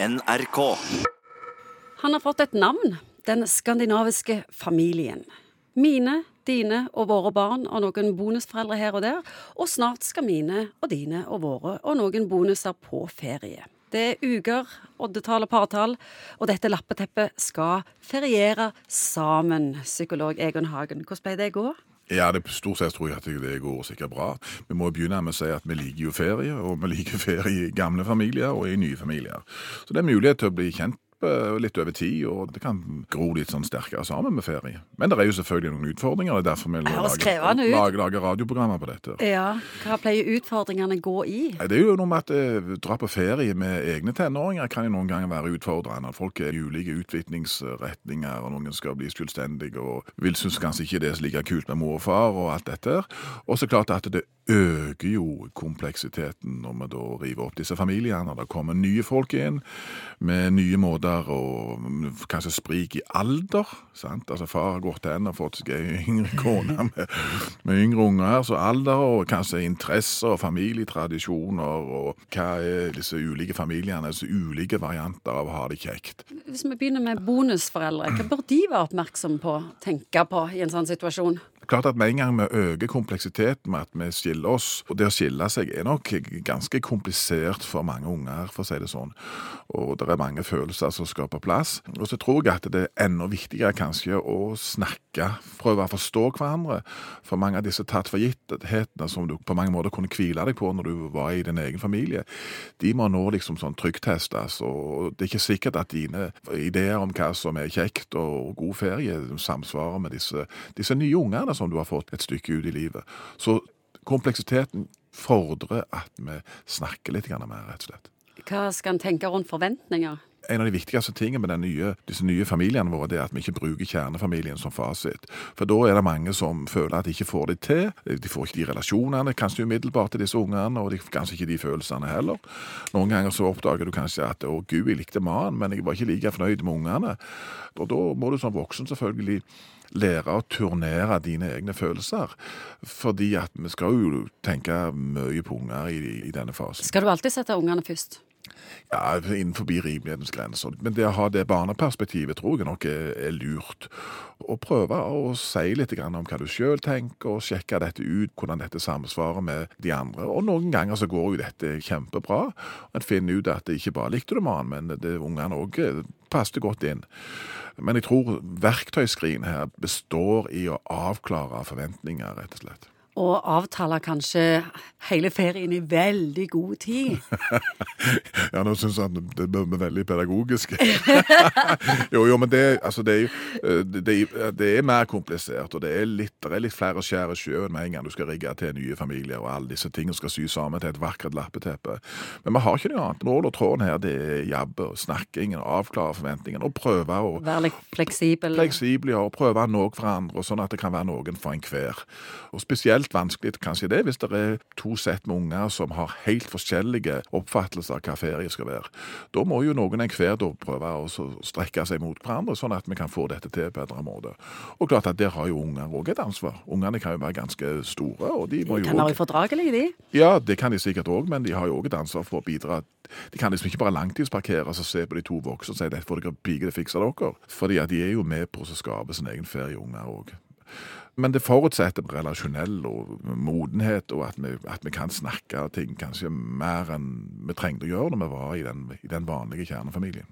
NRK. Han har fått et navn, den skandinaviske familien. Mine, dine og våre barn og noen bonusforeldre her og der. Og snart skal mine og dine og våre og noen bonuser på ferie. Det er uker, oddetall og partall, og dette lappeteppet skal feriere sammen. Psykolog Egon Hagen, hvordan ble det i går? Ja, det, Stort sett tror jeg at det går sikkert bra. Vi må begynne med å si at vi liker jo ferie, og vi liker ferie i gamle familier og i nye familier. Så det er mulighet til å bli kjent litt over tid, og det kan gro litt sånn sterkere sammen med ferie. Men det er jo selvfølgelig noen utfordringer. Det er derfor vi lager, lager, lager radioprogrammer på dette. Ja, Hva pleier utfordringene gå i? Det er jo noe med at eh, dra på ferie med egne tenåringer kan jo noen ganger være utfordrende. Folk er i ulike utviklingsretninger, og noen skal bli selvstendige og vil synes kanskje ikke det er så like kult med mor og far og alt dette. Og så klart at det øker jo kompleksiteten når vi da river opp disse familiene. Det kommer nye folk inn med nye måter og kanskje sprik i alder. sant? Altså Far har gått hen og fått seg ei yngre kone med, med yngre unger. Så alder og kanskje interesser og familietradisjoner og hva er disse ulike familiene, disse ulike varianter av å ha det kjekt. Hvis vi begynner med bonusforeldre, hva bør de være oppmerksomme på, tenke på i en sånn situasjon? Klart at Med en gang vi øker kompleksiteten med at vi skiller oss, og det å skille seg er nok ganske komplisert for mange unger, for å si det sånn. Og det er mange følelser som skal på plass. Og så tror jeg at det er enda viktigere kanskje å snakke, prøve å forstå hverandre. For mange av disse tatt for gitthetene som du på mange måter kunne hvile deg på når du var i din egen familie, de må nå liksom sånn trykktestes. Og det er ikke sikkert at dine ideer om hva som er kjekt og god ferie, samsvarer med disse, disse nye ungene som du har fått et stykke ut i livet. Så kompleksiteten fordrer at vi snakker litt mer, rett og slett. Hva skal en tenke rundt forventninger? En av de viktigste tingene med nye, disse nye familiene våre, det er at vi ikke bruker kjernefamilien som fasit. For da er det mange som føler at de ikke får det til. De får ikke de relasjonene kanskje umiddelbart til disse ungene, og de kanskje ikke de følelsene heller. Noen ganger så oppdager du kanskje at 'å gud, jeg likte mannen, men jeg var ikke like fornøyd med ungene'. Og da må du som voksen selvfølgelig lære å turnere dine egne følelser. Fordi at vi skal jo tenke mye på unger i, i denne fasen. Skal du alltid sette ungene først? Ja, innenfor rimelighetens grenser. Men det å ha det barneperspektivet tror jeg nok er, er lurt. Å prøve å si litt om hva du sjøl tenker, og sjekke dette ut, hvordan dette samsvarer med de andre. Og noen ganger så går jo dette kjempebra. En finner ut at det ikke bare likte du mannen, men det ungene òg passet godt inn. Men jeg tror verktøyskrinet her består i å avklare forventninger, rett og slett. Og avtale kanskje hele ferien i veldig god tid. ja, nå syns han det bør være veldig pedagogisk. jo, jo, men det, altså, det, er jo, det, det, er mer komplisert, og det er litt, det er litt flere skjær i sjøen med en gang du skal rigge til nye familier, og alle disse tingene skal sy sammen til et vakkert lappeteppe. Men vi har ikke noe annet. Nål og tråden her det er jabbe og snakkingen, avklare forventningene og prøve å Være litt fleksibel. Fleksibel, ja, og prøve noe for andre, sånn at det kan være noen for enhver. Og spesielt vanskelig kanskje det hvis det er to sett med unger som har helt forskjellige oppfattelser av hva ferie skal være. Da må jo noen enhver da prøve å strekke seg mot hverandre, sånn at vi kan få dette til på en bedre måte. Og klart at der har jo unger òg et ansvar. Ungene kan jo være ganske store. og de må de jo kan være ufordragelige, de. Ja, det kan de sikkert òg, men de har jo òg et ansvar for å bidra. De kan liksom ikke bare langtidsparkere og se på de to voksne og si dette får dere pike, det fikser dere. Fordi at de er jo med på å skape sin egen ferie, unger òg. Men det forutsetter relasjonell og modenhet, og at vi, at vi, kan snakke ting kanskje mer enn vi trengte å gjøre når vi var i den, i den vanlige kjernefamilien.